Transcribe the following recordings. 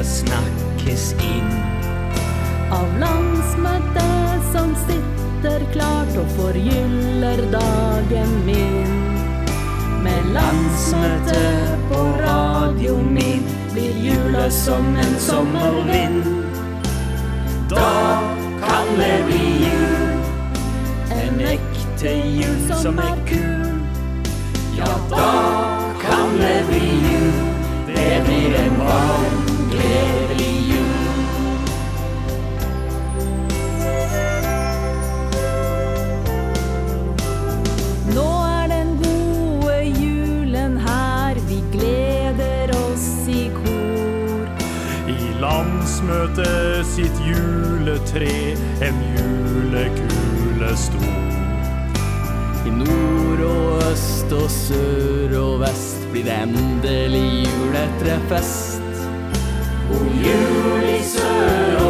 jula snakkes inn. Av landsmøtet som sitter klart og forgyller dagen min. Med Landsmøte på radio min blir jula som en sommervind. Da kan det bli jul, en ekte jul som er kul. I landsmøtet sitt juletre, en julekule stor. I nord og øst og sør og vest blir det endelig juletrefest. God jul i sør og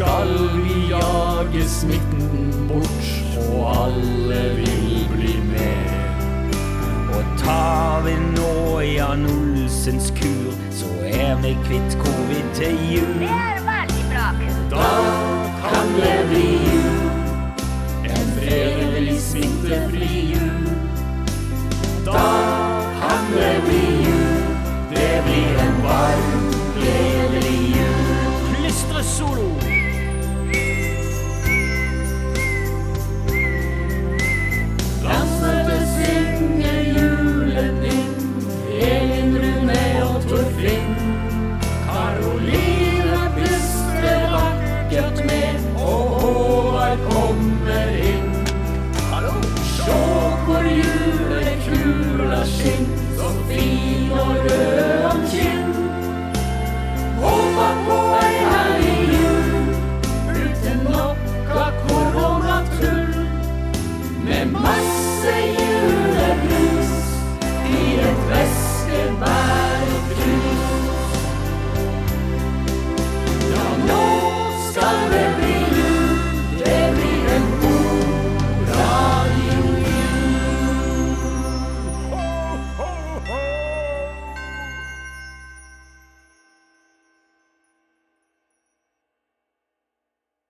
skal vi jage smitten bort, og alle vil bli med. Og tar vi nå Jan Olsens kur, så er vi kvitt covid til jul. Det er veldig bra. Da kan det bli jul.